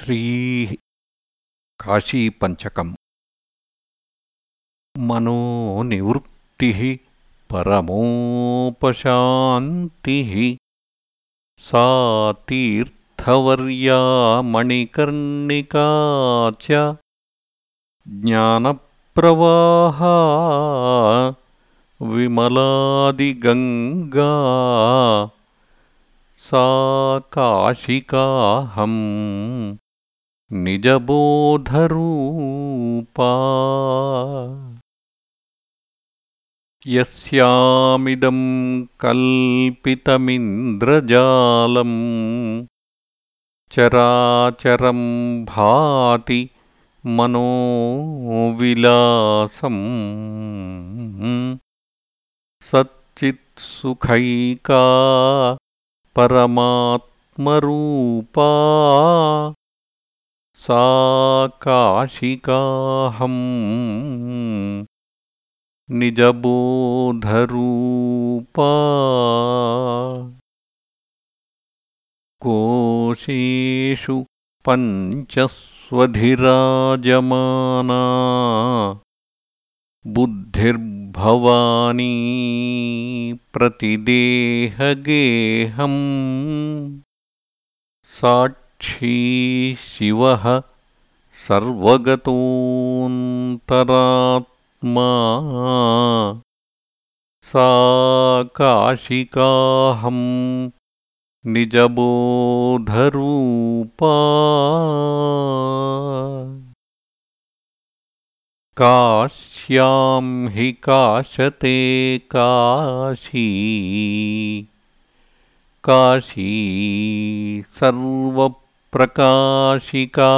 श्रीः काशीपञ्चकम्। मनोनिवृत्तिः परमोपशान्तिः। सा तीर्थवर्या मणिकर्णिका च ज्ञानप्रवाहा विमलादिगङ्गा। सा काशिकाहम् निजबोधरूपा। यस्यामिदं कल्पितमिन्द्रजालम् चराचरं भाति मनोविलासम् सच्चित्सुखैका परमात्मरूपा सा काशिकाहम् निजबोधरूपा कोशेषु पञ्चस्वधिराजमाना बुद्धिर्भवानी प्रतिदेहगेहम् साक्षी शिवः सर्वगतोऽन्तरात्मा सा काशिकाहम् निजबोधरूपा। काश्यां हि काशते काशी। काशी सर्वप्रकाशिका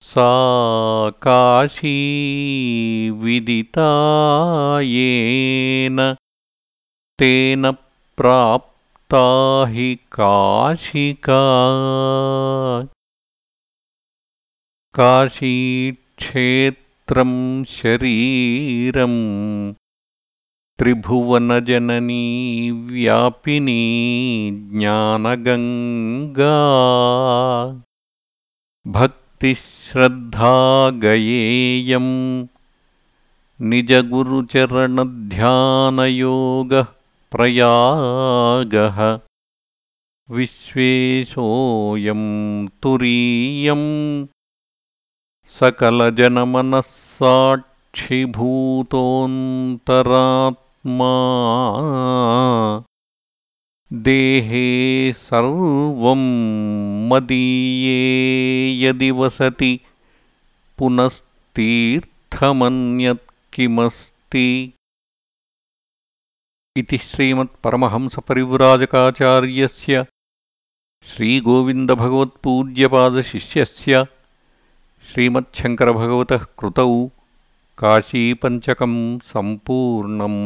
सा काशी विदितायेन तेन प्राप्ता हि काशिका। काशी क्षेत्रं शरीरम् त्रिभुवनजननी व्यापिनी ज्ञानगङ्गा। भक्तिश्रद्धागयेयम् निजगुरुचरणध्यानयोगः प्रयागः विश्वेशोऽयं तुरीयम् सकलजनमनःसाक्षिभूतोऽन्तरात्मा देहे सर्वं मदीये यदि वसति पुनस्तीर्थमन्यत् किमस्ति इति श्रीमत्परमहंसपरिव्राजकाचार्यस्य श्रीगोविन्दभगवत्पूज्यपादशिष्यस्य श्रीमच्छङ्करभगवतः कृतौ काशीपञ्चकं सम्पूर्णम्